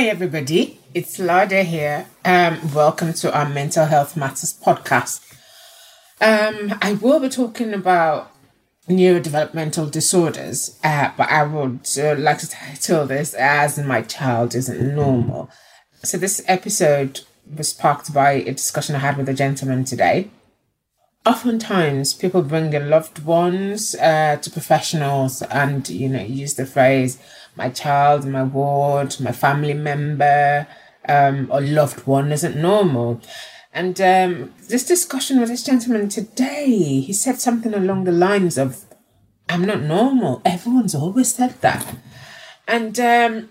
Hi, everybody. It's Lada here. Um, welcome to our Mental Health Matters podcast. Um, I will be talking about neurodevelopmental disorders, uh, but I would uh, like to title this as My Child Isn't Normal. So, this episode was sparked by a discussion I had with a gentleman today. Oftentimes, people bring their loved ones uh, to professionals and, you know, use the phrase, my child, my ward, my family member, um, or loved one isn't normal. And um, this discussion with this gentleman today, he said something along the lines of, I'm not normal. Everyone's always said that. And um,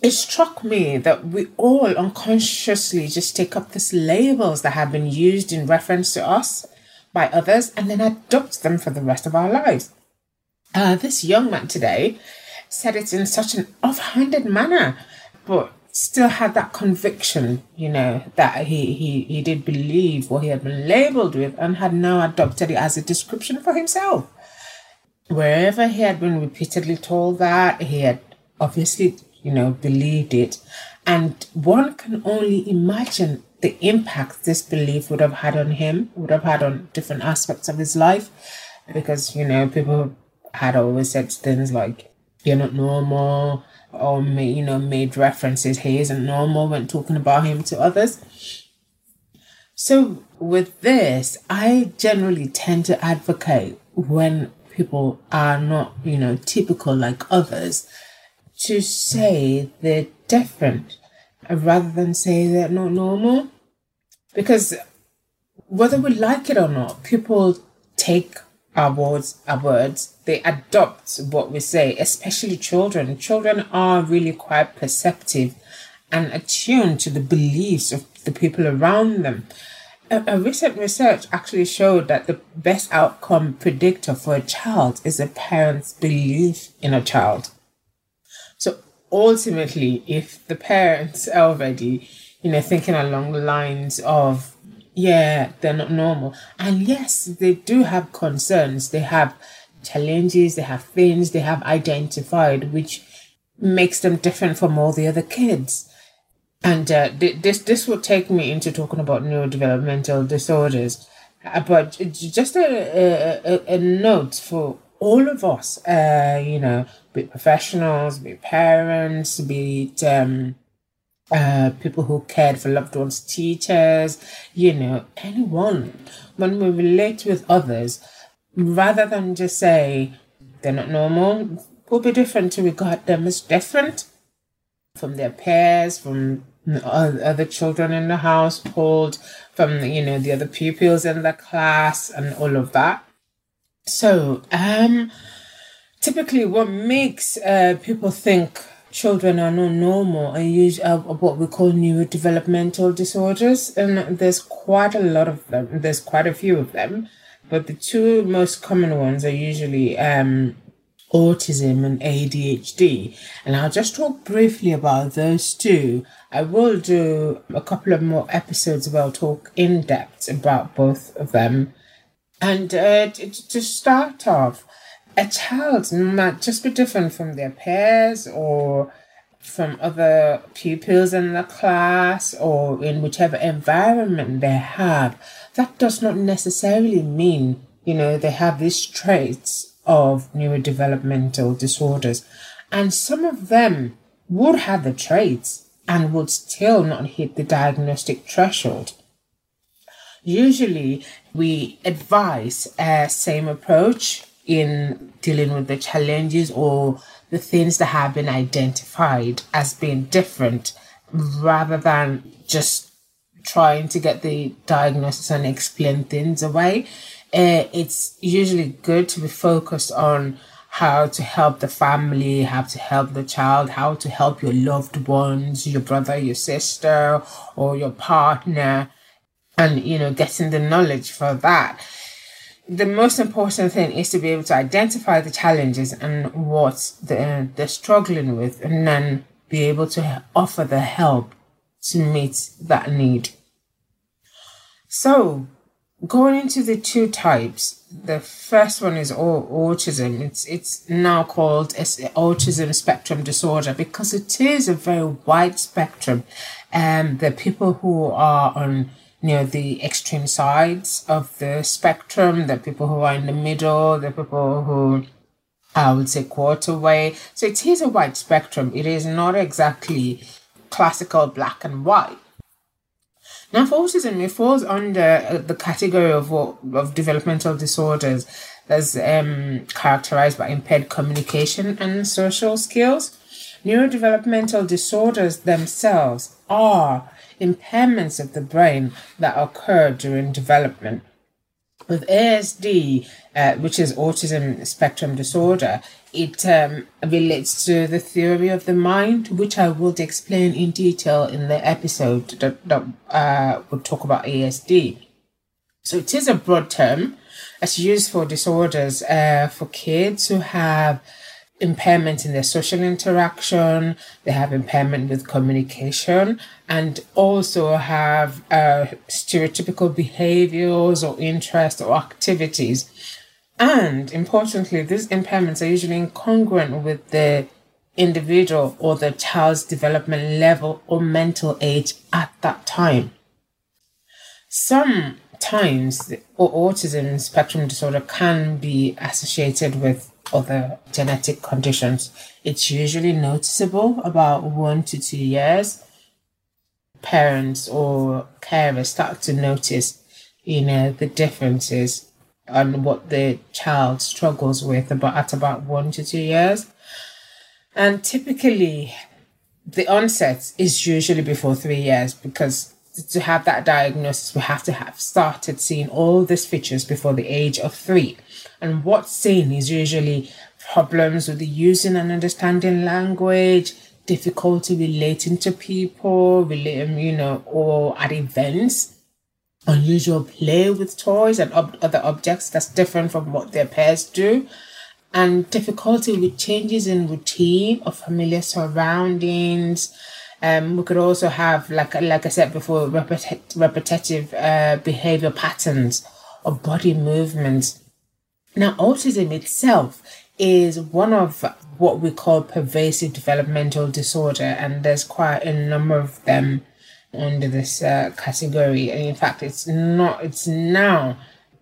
it struck me that we all unconsciously just take up these labels that have been used in reference to us by others and then adopt them for the rest of our lives. Uh, this young man today, said it in such an offhanded manner, but still had that conviction, you know, that he, he, he did believe what he had been labeled with and had now adopted it as a description for himself. Wherever he had been repeatedly told that, he had obviously, you know, believed it. And one can only imagine the impact this belief would have had on him, would have had on different aspects of his life. Because, you know, people had always said things like, you're not normal or you know made references he isn't normal when talking about him to others so with this i generally tend to advocate when people are not you know typical like others to say they're different rather than say they're not normal because whether we like it or not people take our words, our words, they adopt what we say, especially children. Children are really quite perceptive and attuned to the beliefs of the people around them. A, a recent research actually showed that the best outcome predictor for a child is a parent's belief in a child. Ultimately, if the parents are already, you know, thinking along the lines of yeah, they're not normal. And yes, they do have concerns. They have challenges, they have things they have identified which makes them different from all the other kids. And uh, this this will take me into talking about neurodevelopmental disorders. Uh, but just a, a, a note for all of us, uh, you know, be professionals, be parents, be it, um, uh, people who cared for loved ones, teachers, you know, anyone. When we relate with others, rather than just say they're not normal, we'll be different to regard them as different from their peers, from other children in the household, from you know the other pupils in the class, and all of that. So, um, typically, what makes uh, people think children are not normal and use uh, what we call neurodevelopmental disorders and there's quite a lot of them there's quite a few of them but the two most common ones are usually um, autism and ADHD and I'll just talk briefly about those two. I will do a couple of more episodes where I'll talk in depth about both of them. And uh, to start off a child might just be different from their peers or from other pupils in the class or in whichever environment they have. That does not necessarily mean, you know, they have these traits of neurodevelopmental disorders. And some of them would have the traits and would still not hit the diagnostic threshold. Usually, we advise a same approach in dealing with the challenges or the things that have been identified as being different rather than just trying to get the diagnosis and explain things away. Uh, it's usually good to be focused on how to help the family, how to help the child, how to help your loved ones, your brother, your sister, or your partner, and you know, getting the knowledge for that. The most important thing is to be able to identify the challenges and what they're, they're struggling with, and then be able to offer the help to meet that need. So, going into the two types, the first one is autism. It's it's now called autism spectrum disorder because it is a very wide spectrum. And um, the people who are on you know the extreme sides of the spectrum, the people who are in the middle, the people who I would say quarter way. So it is a wide spectrum. It is not exactly classical black and white. Now, autism, it falls under uh, the category of of developmental disorders that's um, characterized by impaired communication and social skills. Neurodevelopmental disorders themselves are impairments of the brain that occur during development. With ASD, uh, which is autism spectrum disorder, it um, relates to the theory of the mind, which I will explain in detail in the episode that, that uh, talk about ASD. So it is a broad term. It's used for disorders uh, for kids who have impairment in their social interaction, they have impairment with communication, and also have uh, stereotypical behaviors or interests or activities and importantly, these impairments are usually incongruent with the individual or the child's development level or mental age at that time. Sometimes autism spectrum disorder can be associated with other genetic conditions. It's usually noticeable about one to two years. Parents or carers start to notice, you know, the differences and what the child struggles with about at about one to two years. And typically the onset is usually before three years because to have that diagnosis, we have to have started seeing all these features before the age of three. And what's seen is usually problems with using and understanding language, difficulty relating to people, relating, you know, or at events unusual play with toys and ob- other objects that's different from what their peers do, and difficulty with changes in routine or familiar surroundings. Um, we could also have, like like I said before, repet- repetitive uh, behavior patterns or body movements. Now, autism itself is one of what we call pervasive developmental disorder, and there's quite a number of them under this uh, category. And in fact, it's not, it's now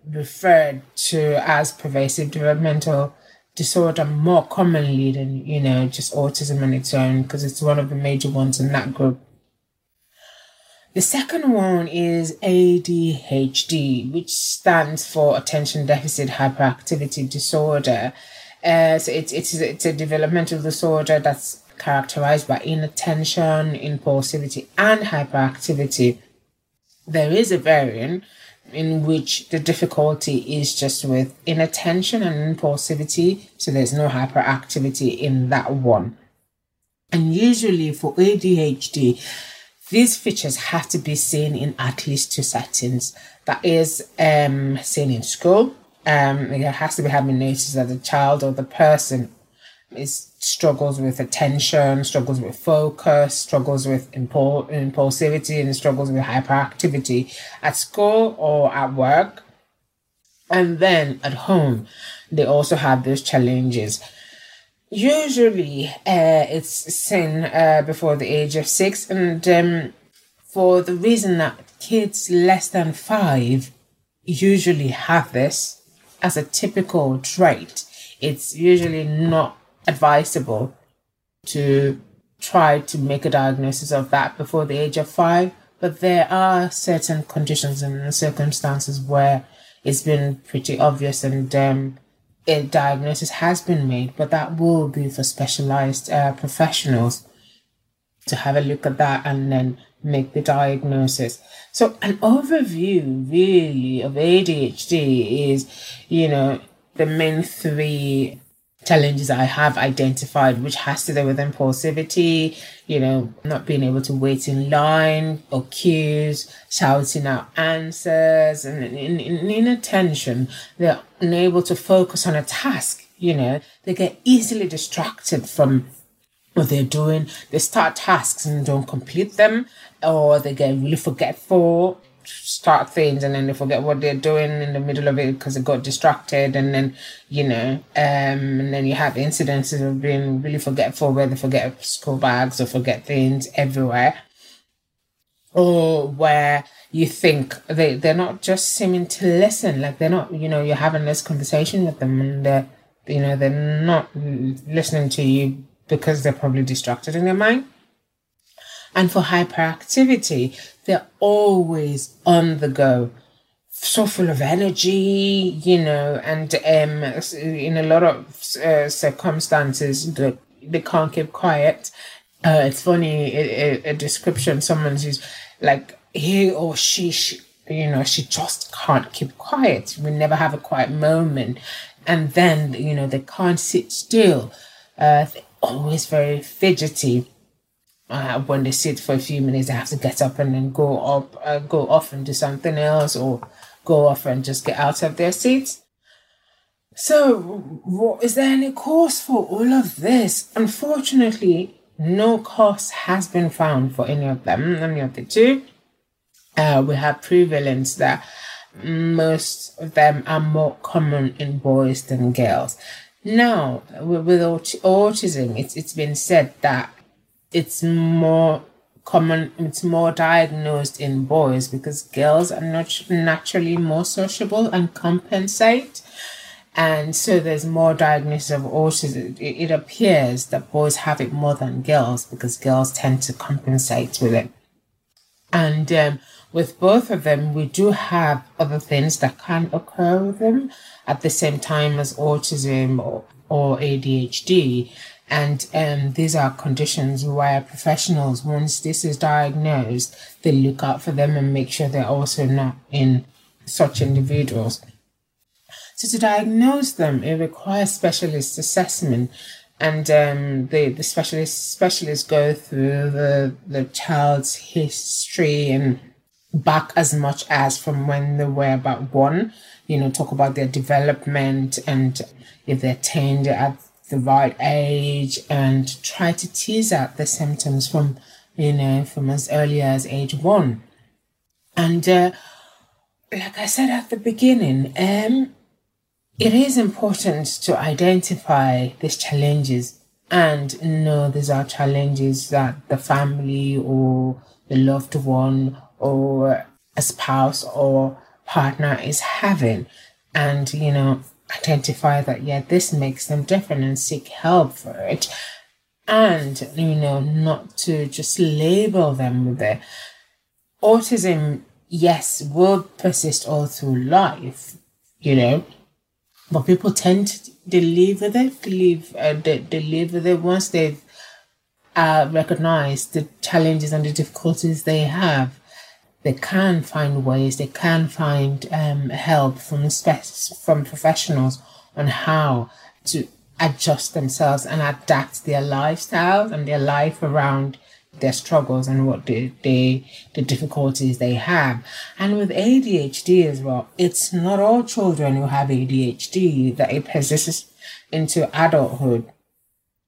referred to as pervasive developmental disorder more commonly than, you know, just autism on its own, because it's one of the major ones in that group. The second one is ADHD, which stands for Attention Deficit Hyperactivity Disorder. Uh, so it's, it's, it's a developmental disorder that's characterized by inattention, impulsivity, and hyperactivity. There is a variant in which the difficulty is just with inattention and impulsivity, so there's no hyperactivity in that one. And usually for ADHD, these features have to be seen in at least two settings. That is, um, seen in school. Um, it has to be having noticed that the child or the person is struggles with attention, struggles with focus, struggles with impul- impulsivity, and struggles with hyperactivity at school or at work. And then at home, they also have those challenges. Usually, uh, it's seen uh, before the age of six, and um, for the reason that kids less than five usually have this as a typical trait. It's usually not advisable to try to make a diagnosis of that before the age of five. But there are certain conditions and circumstances where it's been pretty obvious and um, a diagnosis has been made, but that will be for specialized uh, professionals to have a look at that and then make the diagnosis. So, an overview really of ADHD is, you know, the main three challenges I have identified, which has to do with impulsivity, you know, not being able to wait in line or queues, shouting out answers, and in, in, inattention. They're unable to focus on a task, you know, they get easily distracted from what they're doing. They start tasks and don't complete them, or they get really forgetful start things and then they forget what they're doing in the middle of it because they got distracted and then you know um and then you have incidences of being really forgetful where they forget school bags or forget things everywhere. Or where you think they they're not just seeming to listen like they're not you know you're having this conversation with them and they're you know they're not listening to you because they're probably distracted in their mind. And for hyperactivity, they're always on the go, so full of energy, you know, and um, in a lot of uh, circumstances, they, they can't keep quiet. Uh, it's funny, a, a, description someone's used, like he or she, she, you know, she just can't keep quiet. We never have a quiet moment. And then, you know, they can't sit still. Uh, they're always very fidgety uh, when they sit for a few minutes, they have to get up and then go up, uh, go off and do something else, or go off and just get out of their seats. So, what, is there any cause for all of this? Unfortunately, no cause has been found for any of them, any of the two. Uh, we have prevalence that most of them are more common in boys than girls. Now, with autism, it's, it's been said that it's more common it's more diagnosed in boys because girls are not naturally more sociable and compensate. And so there's more diagnosis of autism. It, it appears that boys have it more than girls because girls tend to compensate with it. And um, with both of them we do have other things that can occur with them. At the same time as autism or, or adhd and um, these are conditions where professionals, once this is diagnosed, they look out for them and make sure they're also not in such individuals. So to diagnose them, it requires specialist assessment, and um, the the specialist specialists go through the the child's history and back as much as from when they were about one. You know, talk about their development and if they're attained at the right age and try to tease out the symptoms from, you know, from as early as age one. And uh, like I said at the beginning, um, it is important to identify these challenges and know these are challenges that the family or the loved one or a spouse or partner is having. And, you know, identify that, yeah, this makes them different and seek help for it. And, you know, not to just label them with it. Autism, yes, will persist all through life, you know, but people tend to live with it, live, uh, they, with it once they've uh, recognized the challenges and the difficulties they have they can find ways, they can find um, help from from professionals on how to adjust themselves and adapt their lifestyle and their life around their struggles and what the the difficulties they have. And with ADHD as well, it's not all children who have ADHD that it persists into adulthood.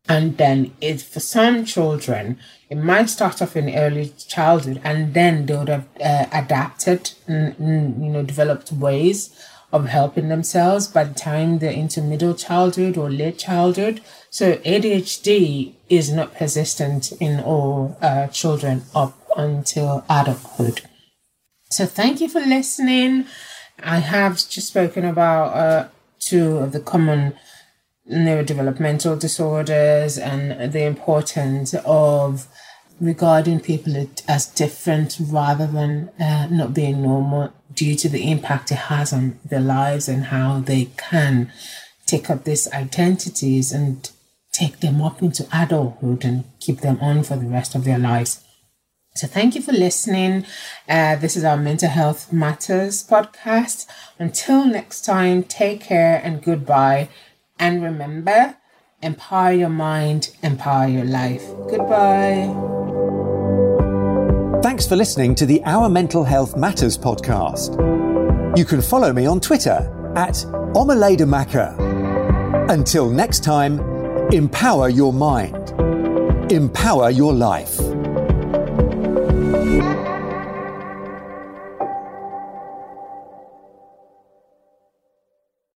And then it's for some children, it might start off in early childhood and then they would have uh, adapted and, and, you know, developed ways of helping themselves by the time they're into middle childhood or late childhood. So ADHD is not persistent in all uh, children up until adulthood. So thank you for listening. I have just spoken about uh, two of the common neurodevelopmental disorders and the importance of regarding people as different rather than uh, not being normal due to the impact it has on their lives and how they can take up these identities and take them up into adulthood and keep them on for the rest of their lives. So, thank you for listening. Uh, this is our Mental Health Matters podcast. Until next time, take care and goodbye. And remember, Empower your mind, empower your life. Goodbye. Thanks for listening to the Our Mental Health Matters podcast. You can follow me on Twitter at Omaledamaka. Until next time, empower your mind, empower your life.